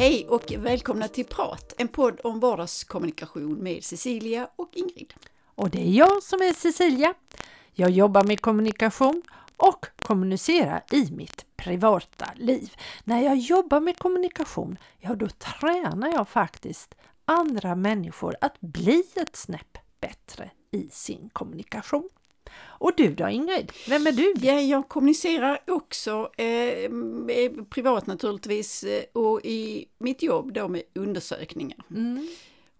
Hej och välkomna till Prat, en podd om vardagskommunikation med Cecilia och Ingrid. Och det är jag som är Cecilia. Jag jobbar med kommunikation och kommunicerar i mitt privata liv. När jag jobbar med kommunikation, ja då tränar jag faktiskt andra människor att bli ett snäpp bättre i sin kommunikation. Och du då Ingrid, vem är du? Ja, jag kommunicerar också eh, privat naturligtvis eh, och i mitt jobb då med undersökningar. Mm.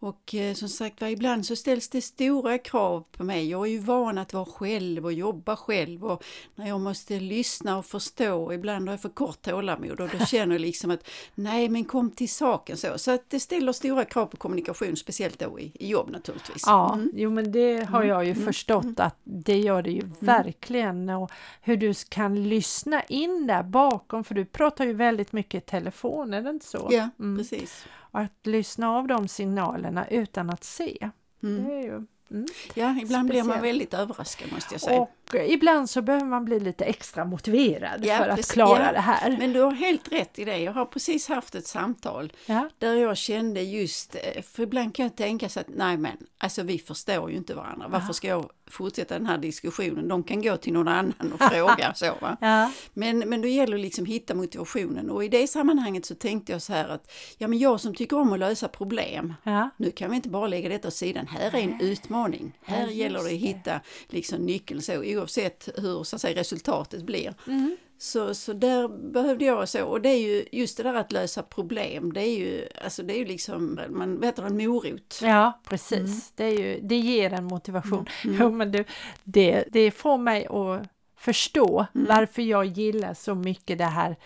Och eh, som sagt var, ibland så ställs det stora krav på mig. Jag är ju van att vara själv och jobba själv och när jag måste lyssna och förstå, ibland har jag för kort tålamod och då känner jag liksom att nej men kom till saken så. Så att det ställer stora krav på kommunikation, speciellt då i, i jobb naturligtvis. Ja, mm. jo men det har jag ju mm. förstått mm. att det gör det ju mm. verkligen och hur du kan lyssna in där bakom, för du pratar ju väldigt mycket i telefon, är det inte så? Ja, mm. precis. Och att lyssna av de signalerna utan att se. Mm. Det är ju, mm. Ja, ibland Speciellt. blir man väldigt överraskad måste jag säga. Och ibland så behöver man bli lite extra motiverad ja, för att precis, klara ja, det här. Men du har helt rätt i det. Jag har precis haft ett samtal ja. där jag kände just, eh, för ibland kan jag tänka så att nej men, alltså vi förstår ju inte varandra. Varför ska jag fortsätta den här diskussionen? De kan gå till någon annan och fråga så. Ja. Men, men då gäller det liksom att hitta motivationen och i det sammanhanget så tänkte jag så här att ja men jag som tycker om att lösa problem, nu kan vi inte bara lägga detta åt sidan. Här är en utmaning. Här gäller det att hitta liksom nyckeln så oavsett hur så att säga, resultatet blir. Mm. Så, så där behövde jag så, och det är ju just det där att lösa problem, det är ju, alltså det är ju liksom, man vet en morot. Ja precis, mm. det, är ju, det ger en motivation. Mm. Jo, men du, det, det får mig att förstå mm. varför jag gillar så mycket det här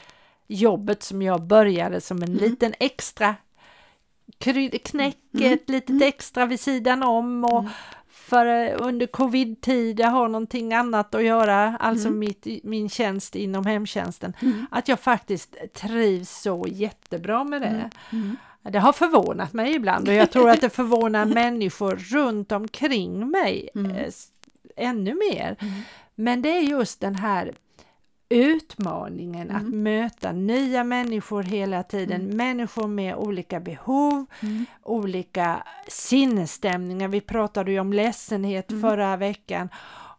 jobbet som jag började som en mm. liten extra knäck, mm. ett litet mm. extra vid sidan om och för eh, under covid-tid, jag har någonting annat att göra, alltså mm. mitt, min tjänst inom hemtjänsten, mm. att jag faktiskt trivs så jättebra med det. Mm. mm. Det har förvånat mig ibland och jag tror att det förvånar människor runt omkring mig mm. eh, ännu mer. Mm. Men det är just den här utmaningen mm. att möta nya människor hela tiden, mm. människor med olika behov, mm. olika sinnesstämningar. Vi pratade ju om ledsenhet mm. förra veckan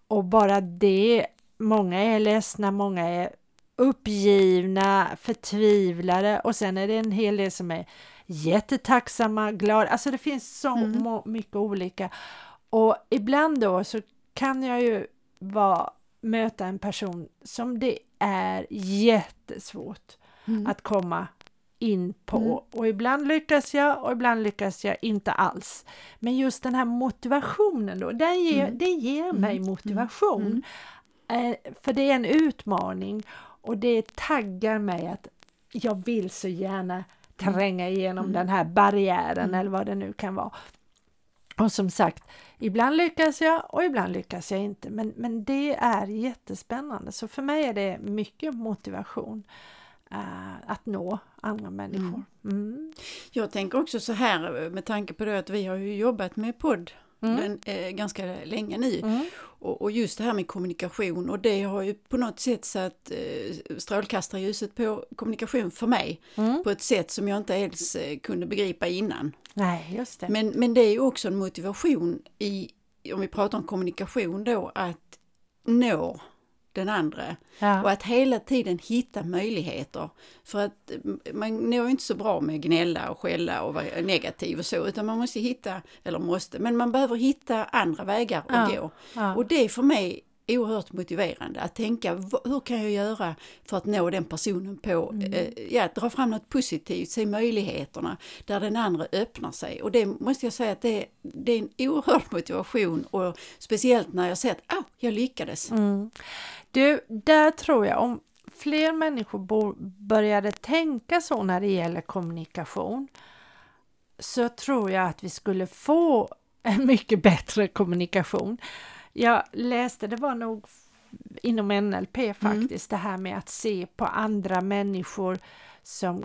och bara det, många är ledsna, många är uppgivna, förtvivlade och sen är det en hel del som är jättetacksamma, glada, alltså det finns så mm. mycket olika och ibland då så kan jag ju vara möta en person som det är jättesvårt mm. att komma in på mm. och ibland lyckas jag och ibland lyckas jag inte alls. Men just den här motivationen då, den ger, mm. det ger mm. mig mm. motivation. Eh, för det är en utmaning och det taggar mig att jag vill så gärna tränga igenom den här barriären eller vad det nu kan vara. Och som sagt, ibland lyckas jag och ibland lyckas jag inte. Men, men det är jättespännande. Så för mig är det mycket motivation uh, att nå andra människor. Mm. Mm. Jag tänker också så här med tanke på det att vi har ju jobbat med podd mm. men, eh, ganska länge nu. Mm. Och, och, just det här med kommunikation och det har ju på något sätt satt eh, strålkastarljuset på kommunikation för mig mm. på ett sätt som jag inte ens eh, kunde begripa innan. Nej, just det. Men, men det är ju också en motivation i, om vi pratar om kommunikation då, att nå den andra. Ja. Och att hela tiden hitta möjligheter. För att man når inte så bra med gnälla och skälla och vara negativ och så, utan man måste hitta, eller måste, men man behöver hitta andra vägar att ja. gå. Ja. Och det för mig oerhört motiverande att tänka hur kan jag göra för att nå den personen på, mm. eh, ja, dra fram något positivt, se möjligheterna där den andra öppnar sig och det måste jag säga att det, det är en oerhörd motivation och speciellt när jag ser att oh, jag lyckades. Mm. Du, där tror jag om fler människor började tänka så när det gäller kommunikation så tror jag att vi skulle få en mycket bättre kommunikation. Jag läste, det var nog inom NLP mm. faktiskt, mm. det här med att se på andra människor som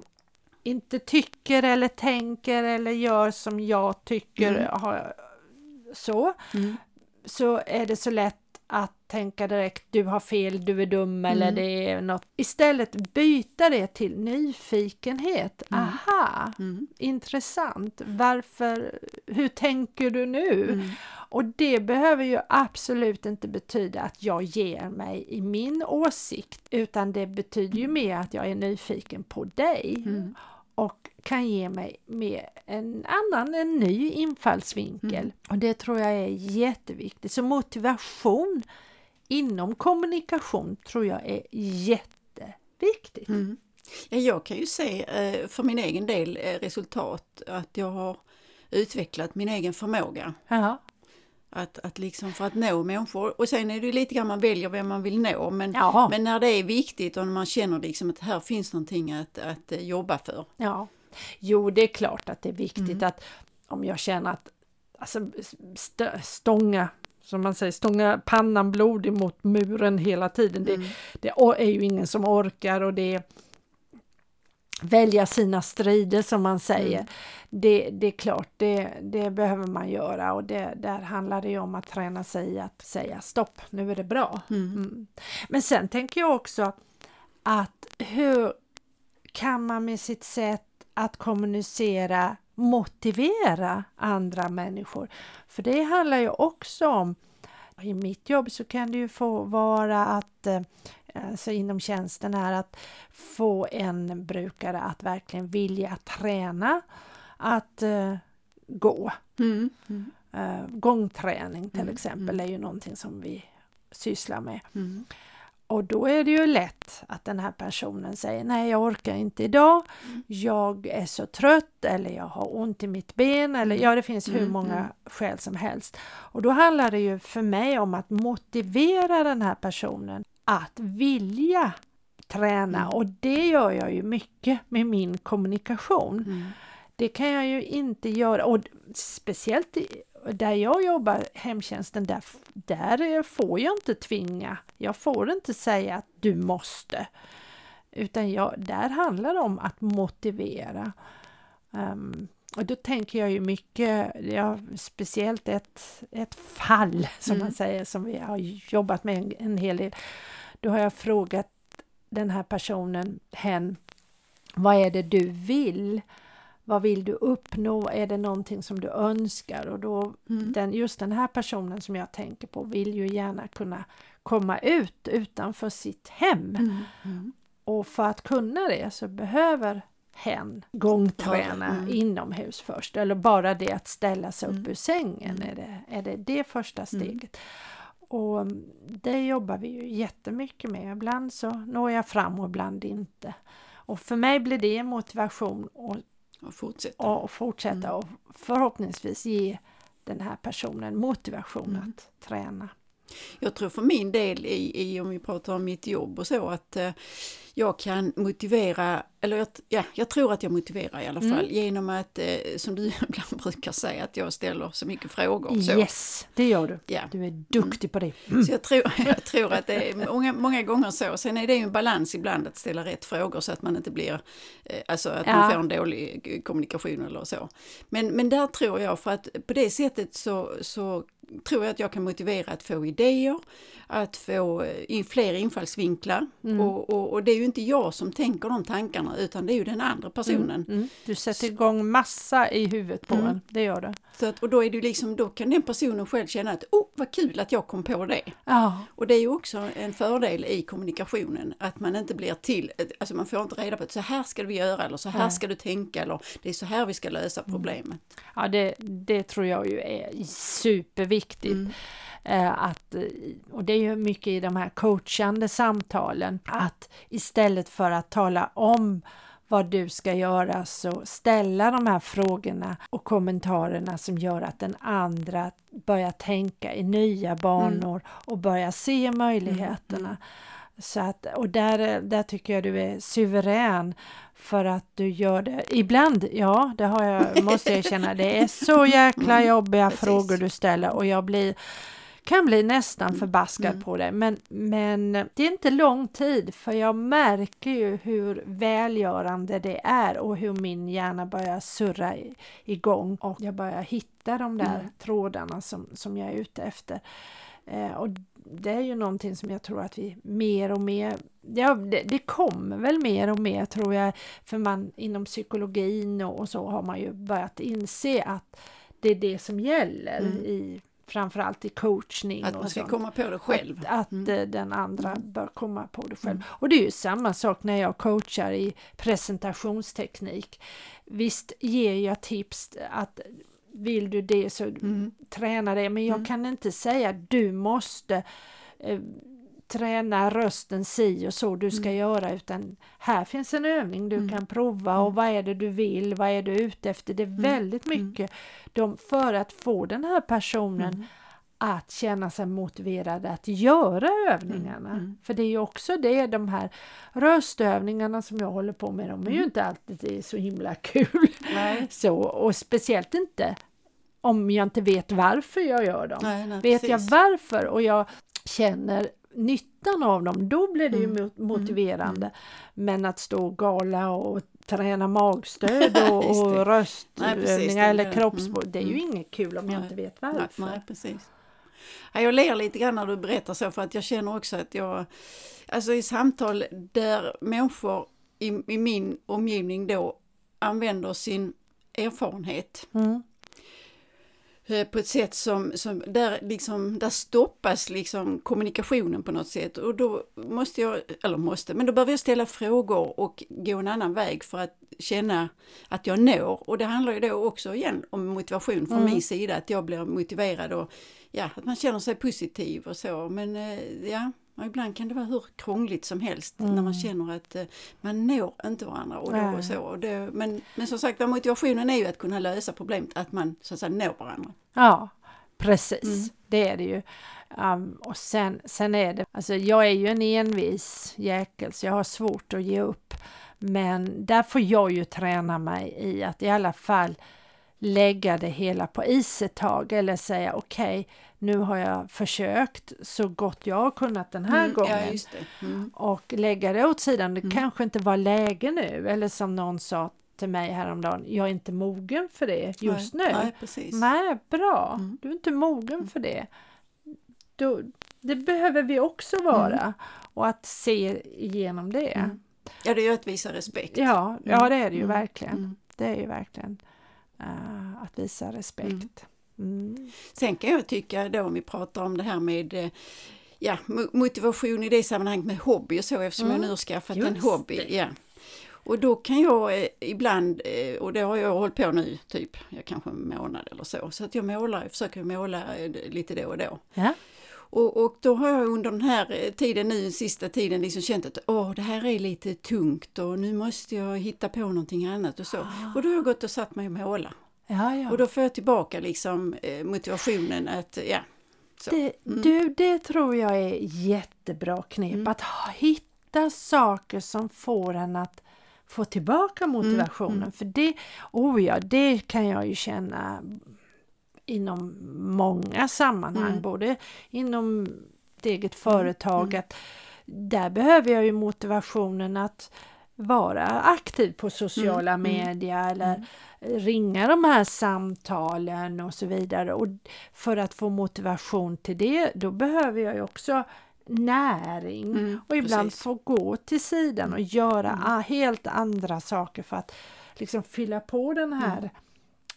inte tycker eller tänker eller gör som jag tycker Mm. har, så, Mm. så är det så lätt att tänka direkt du har fel, du är dum eller Mm. det är något. Istället byta det till nyfikenhet. Mm. Aha, Mm. intressant. Varför, hur tänker du nu? Mm. Och det behöver ju absolut inte betyda att jag ger mig i min åsikt utan det betyder ju mer att jag är nyfiken på dig Mm. Och kan ge mig med en annan, en ny infallsvinkel. Mm. Och det tror jag är jätteviktigt. Så motivation inom kommunikation tror jag är jätteviktigt. Mm. Ja, jag kan ju se eh, för min egen del eh, resultat att jag har utvecklat min egen förmåga. Ja, Att, att liksom för att nå människor. Och sen är det lite grann man väljer vem man vill nå. Men, men när det är viktigt och när man känner liksom att här finns någonting att, att eh, jobba för. ja. Jo, det är klart att det är viktigt Mm. att om jag känner att alltså, st- stånga som man säger, stånga pannan blodig mot muren hela tiden. Det, Mm. det or- är ju ingen som orkar och det är välja sina strider som man säger. Mm. Det, det är klart, det, det behöver man göra och det, där handlar det ju om att träna sig att säga stopp, nu är det bra. Mm. Mm. Men sen tänker jag också att hur kan man med sitt sätt att kommunicera motivera andra människor? För det handlar ju också om i mitt jobb så kan det ju få vara att eh, alltså inom tjänsten här att få en brukare att verkligen vilja träna att eh, gå. Mm. Mm. Eh, gångträning till Mm, exempel är ju någonting som vi sysslar med. Mm. Och då är det ju lätt att den här personen säger nej jag orkar inte idag, Mm. jag är så trött eller jag har ont i mitt ben eller ja det finns hur Mm, många mm. skäl som helst. Och då handlar det ju för mig om att motivera den här personen att vilja träna Mm. och det gör jag ju mycket med min kommunikation. Det kan jag ju inte göra och speciellt där jag jobbar, hemtjänsten, där, där får jag inte tvinga. Jag får inte säga att du måste. Utan jag, där handlar det om att motivera. Ehm, och då tänker jag ju mycket, ja, speciellt ett, ett fall som man Mm. säger som vi har jobbat med en, en hel del. Då har jag frågat den här personen, hen, vad är det du vill? Vad vill du uppnå? Är det någonting som du önskar? Och då, Mm. den, just den här personen som jag tänker på vill ju gärna kunna komma ut utanför sitt hem. Mm. Mm. Och för att kunna det så behöver hen gångträna Mm. inomhus först. Eller bara det att ställa sig upp Mm. ur sängen Mm. är, det, är det det första Mm. steget. Och mm, det jobbar vi ju jättemycket med. Ibland så når jag fram och ibland inte. Och för mig blir det en motivation att Och fortsätta. och fortsätta Mm. och förhoppningsvis ge den här personen motivation Mm. att träna. Jag tror för min del i, i om vi pratar om mitt jobb och så att eh, jag kan motivera, eller jag, ja, jag tror att jag motiverar i alla fall Mm. genom att, eh, som du ibland brukar säga, att jag ställer så mycket frågor. Så. Yes, det gör du. Ja. Du är duktig på det. Så jag tror, jag tror att det är många, många gånger så. Sen är det ju en balans ibland att ställa rätt frågor så att man inte blir, eh, alltså att Ja. man får en dålig eh, kommunikation eller så. Men, men där tror jag, för att på det sättet så, så tror jag att jag kan motivera att få idéer, att få eh, in fler infallsvinklar. Mm. Och, och, och det ju inte jag som tänker de tankarna utan det är ju den andra personen. Mm. Du sätter igång massa i huvudet på Mm. en, det gör du. Så att, och då, är det liksom, då kan den personen själv känna att oh, vad kul att jag kom på det. Ja, Och det är ju också en fördel i kommunikationen att man inte blir till, alltså man får inte reda på att så här ska vi göra eller så här Nej. ska du tänka eller det är så här vi ska lösa Mm. problemet. ja det, det tror jag ju är superviktigt. Mm. Eh, att, eh, och det är ju mycket i de här coachande samtalen att istället för att tala om vad du ska göra så ställa de här frågorna och kommentarerna som gör att den andra börjar tänka i nya banor och börjar se möjligheterna. Så att, och där, där tycker jag du är suverän för att du gör det. Ibland, ja, det har jag, måste jag känna, det är så jäkla jobbiga precis. frågor du ställer och jag blir kan bli nästan mm. förbaskad mm. på det. Men, men det är inte lång tid för jag märker ju hur välgörande det är och hur min hjärna börjar surra igång och jag börjar hitta de där mm. trådarna som, som jag är ute efter. Eh, och det är ju någonting som jag tror att vi mer och mer, ja det, det, kommer väl mer och mer tror jag, för man inom psykologin och, och så har man ju börjat inse att det är det som gäller mm. i framförallt i coachning. Att man ska sånt. komma på det själv. Att, att mm. Eh, den andra mm. bör komma på det själv. Mm. Och det är ju samma sak när jag coachar i presentationsteknik. Visst ger jag tips att vill du det så mm. träna det, men jag mm. kan inte säga du måste eh, träna rösten si och så du ska mm. göra utan här finns en övning du mm. kan prova och mm. vad är det du vill, vad är du ute efter? Det är mm. väldigt mycket de, för att få den här personen att känna sig motiverad att göra övningarna. Mm, mm. För det är ju också det, de här röstövningarna som jag håller på med, de är mm. ju inte alltid så himla kul. Nej. Så, och speciellt inte om jag inte vet varför jag gör dem. Nej, nej, vet precis. jag varför och jag känner nyttan av dem, då blir det ju mm. motiverande. Mm. Men att stå och gala och träna magstöd och, och röstövningar eller kroppsvård, det är ju inget kul om jag inte vet varför. Nej, precis. Jag ler lite grann när du berättar så för att jag känner också att jag, alltså i samtal där människor i, i min omgivning då använder sin erfarenhet mm. Eh, på ett sätt som, som där, liksom, där stoppas liksom kommunikationen på något sätt. Och då måste jag, eller måste, men då behöver jag ställa frågor och gå en annan väg för att känna att jag når. Och det handlar ju då också igen om motivation från mm. min sida, att jag blir motiverad och ja, att man känner sig positiv och så. Men eh, ja, och ibland kan det vara hur krångligt som helst mm. när man känner att eh, man når inte varandra. Och då och så. Och det, men, men som sagt, motivationen är ju att kunna lösa problemet, att man så att säga når varandra. Ja, precis. Mm. Det är det ju. Um, och sen, sen är det, alltså jag är ju en envis jäkel så jag har svårt att ge upp. Men där får jag ju träna mig i att i alla fall lägga det hela på is ett tag eller säga okej, okay, nu har jag försökt så gott jag har kunnat den här mm, gången. Ja, mm. Och lägga det åt sidan, det mm. kanske inte var läge nu eller som någon sa till mig häromdagen, jag är inte mogen för det just nej, nu. Nej, precis. nej bra, mm. du är inte mogen mm. för det. Då, det behöver vi också vara mm. och att se igenom det. Ja, det är ju att visa respekt. Ja, ja det är det ju verkligen. Det är ju verkligen uh, att visa respekt. Mm. Sen kan jag tycka då om vi pratar om det här med eh, ja, motivation i det sammanhanget med hobby och så eftersom mm. jag nu har skaffat Just en hobby. Ja. Och då kan jag eh, ibland, eh, och det har jag hållit på nu typ, jag kanske en månad eller så, så att jag målar, jag försöker måla lite då och då. Ja. Och, och då har jag under den här eh, tiden nu, sista tiden, liksom känt att åh, det här är lite tungt och nu måste jag hitta på någonting annat och så. Ah. Och då har jag gått och satt mig och målat. Ja, ja. Och då får jag tillbaka liksom eh, motivationen att, ja. Det, mm. Du, det tror jag är jättebra knep, mm. att hitta saker som får en att få tillbaka mm, motivationen. Mm. För det, oh ja, det kan jag ju känna inom många sammanhang, mm. både inom ett eget företag, att där behöver jag ju motivationen att vara aktiv på sociala mm. medier eller ringa de här samtalen och så vidare. Och för att få motivation till det, då behöver jag ju också näring mm, och ibland precis. få gå till sidan och göra mm. helt andra saker för att liksom fylla på den här mm.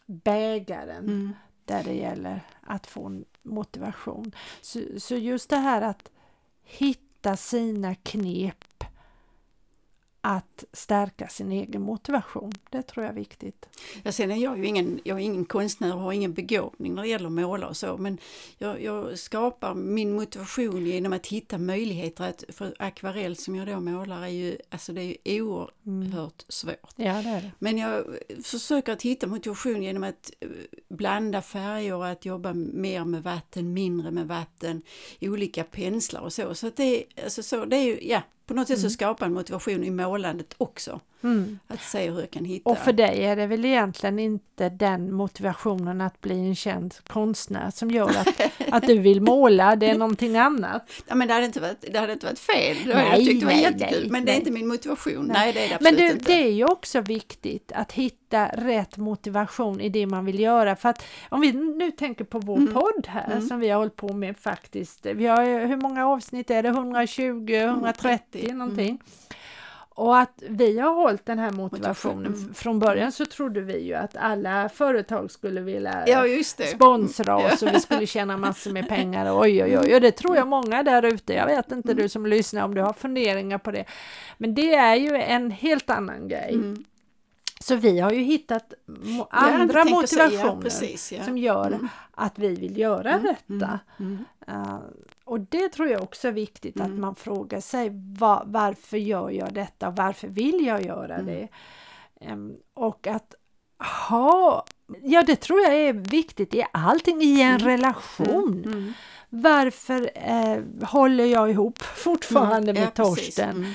bägaren mm där det gäller att få motivation. Så, så just det här att hitta sina knep att stärka sin egen motivation. Det tror jag är viktigt. Ja, sen är jag ju ingen, jag är ingen konstnär och har ingen begåvning när det gäller att måla och så, men jag, jag, skapar min motivation genom att hitta möjligheter att, för akvarell som jag då målar är ju, alltså det är ju oerhört mm. svårt. Ja, det är det. Men jag försöker att hitta motivation genom att eh, blanda färger, att jobba mer med vatten, mindre med vatten, olika penslar och så. Så det, alltså så, det är ju, ja, på något sätt så skapar en motivation i målandet också. Mm. Att se hur jag kan hitta. Och för dig är det väl egentligen inte den motivationen att bli en känd konstnär som gör att, att du vill måla, det är någonting annat. Ja, men det hade inte varit, det hade inte varit fel, nej, jag tyckte det var jättekul, nej, men det är inte min motivation. Nej, det är det Men du, inte. det är ju också viktigt att hitta rätt motivation i det man vill göra. För att om vi nu tänker på vår mm. podd här mm. som vi har hållit på med faktiskt. Vi har, hur många avsnitt är det? 120, 130 mm. någonting. Mm. Och att vi har hållit den här motivationen. Mm. Från början så trodde vi ju att alla företag skulle vilja ja, sponsra oss och vi skulle tjäna massor med pengar. Oj, oj, oj. Och det tror jag många där ute. Jag vet inte mm. du som lyssnar om du har funderingar på det. Men det är ju en helt annan grej. Mm. Så vi har ju hittat mo andra motivationer precis, ja. som gör mm. att vi vill göra mm. detta. Uh, och det tror jag också är viktigt mm. att man frågar sig var, varför gör jag detta och varför vill jag göra mm. det? Um, och att ha, ja det tror jag är viktigt i allting, i en mm. relation. Mm. Mm. Varför eh, håller jag ihop fortfarande mm. med ja, Torsten?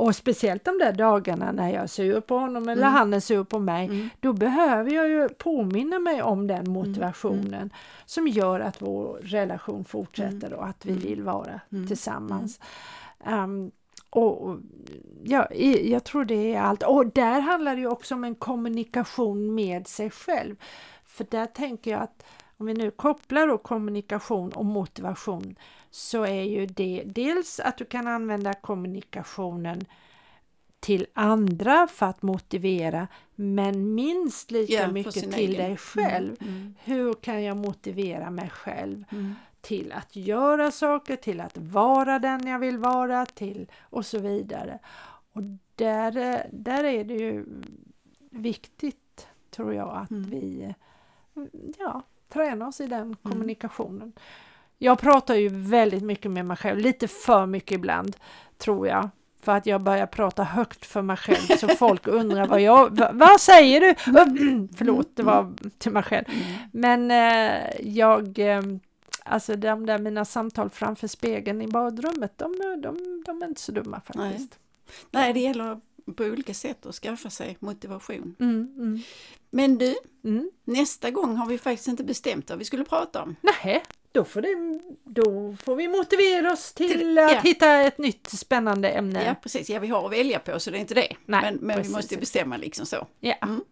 Och speciellt de där dagarna när jag är sur på honom eller mm. han är sur på mig, mm. då behöver jag ju påminna mig om den mm. motivationen mm. som gör att vår relation fortsätter och att vi mm. vill vara mm. tillsammans. Um, och ja, jag tror det är allt. Och där handlar det ju också om en kommunikation med sig själv. För där tänker jag att om vi nu kopplar då kommunikation och motivation så är ju det dels att du kan använda kommunikationen till andra för att motivera men minst lika ja, mycket till egen. dig mm, själv. Mm, mm. Hur kan jag motivera mig själv mm. till att göra saker, till att vara den jag vill vara till och så vidare. Och där, där är det ju viktigt tror jag att mm. vi ja, tränar oss i den mm. kommunikationen. Jag pratar ju väldigt mycket med mig själv, lite för mycket ibland, tror jag. För att jag börjar prata högt för mig själv så folk undrar vad jag, vad, vad säger du? Förlåt, det var till mig själv. Men eh, jag, eh, alltså de där mina samtal framför spegeln i badrummet, de, de, de är inte så dumma faktiskt. Nej, Nej det gäller på olika sätt att skaffa sig motivation. Mm, mm. Men du, mm. nästa gång har vi faktiskt inte bestämt vad vi skulle prata om. Nej, då får, det, då får vi motivera oss till, till att ja. hitta ett nytt spännande ämne. Ja precis, ja vi har att välja på så det är inte det. Nej, men men vi måste bestämma liksom så. Ja, mm.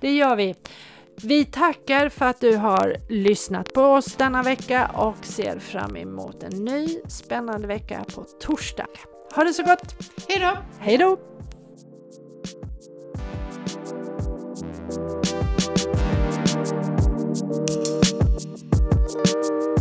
det gör vi. Vi tackar för att du har lyssnat på oss denna vecka och ser fram emot en ny spännande vecka på torsdag. Ha det så gott! Hej då! Hej då! Thank you.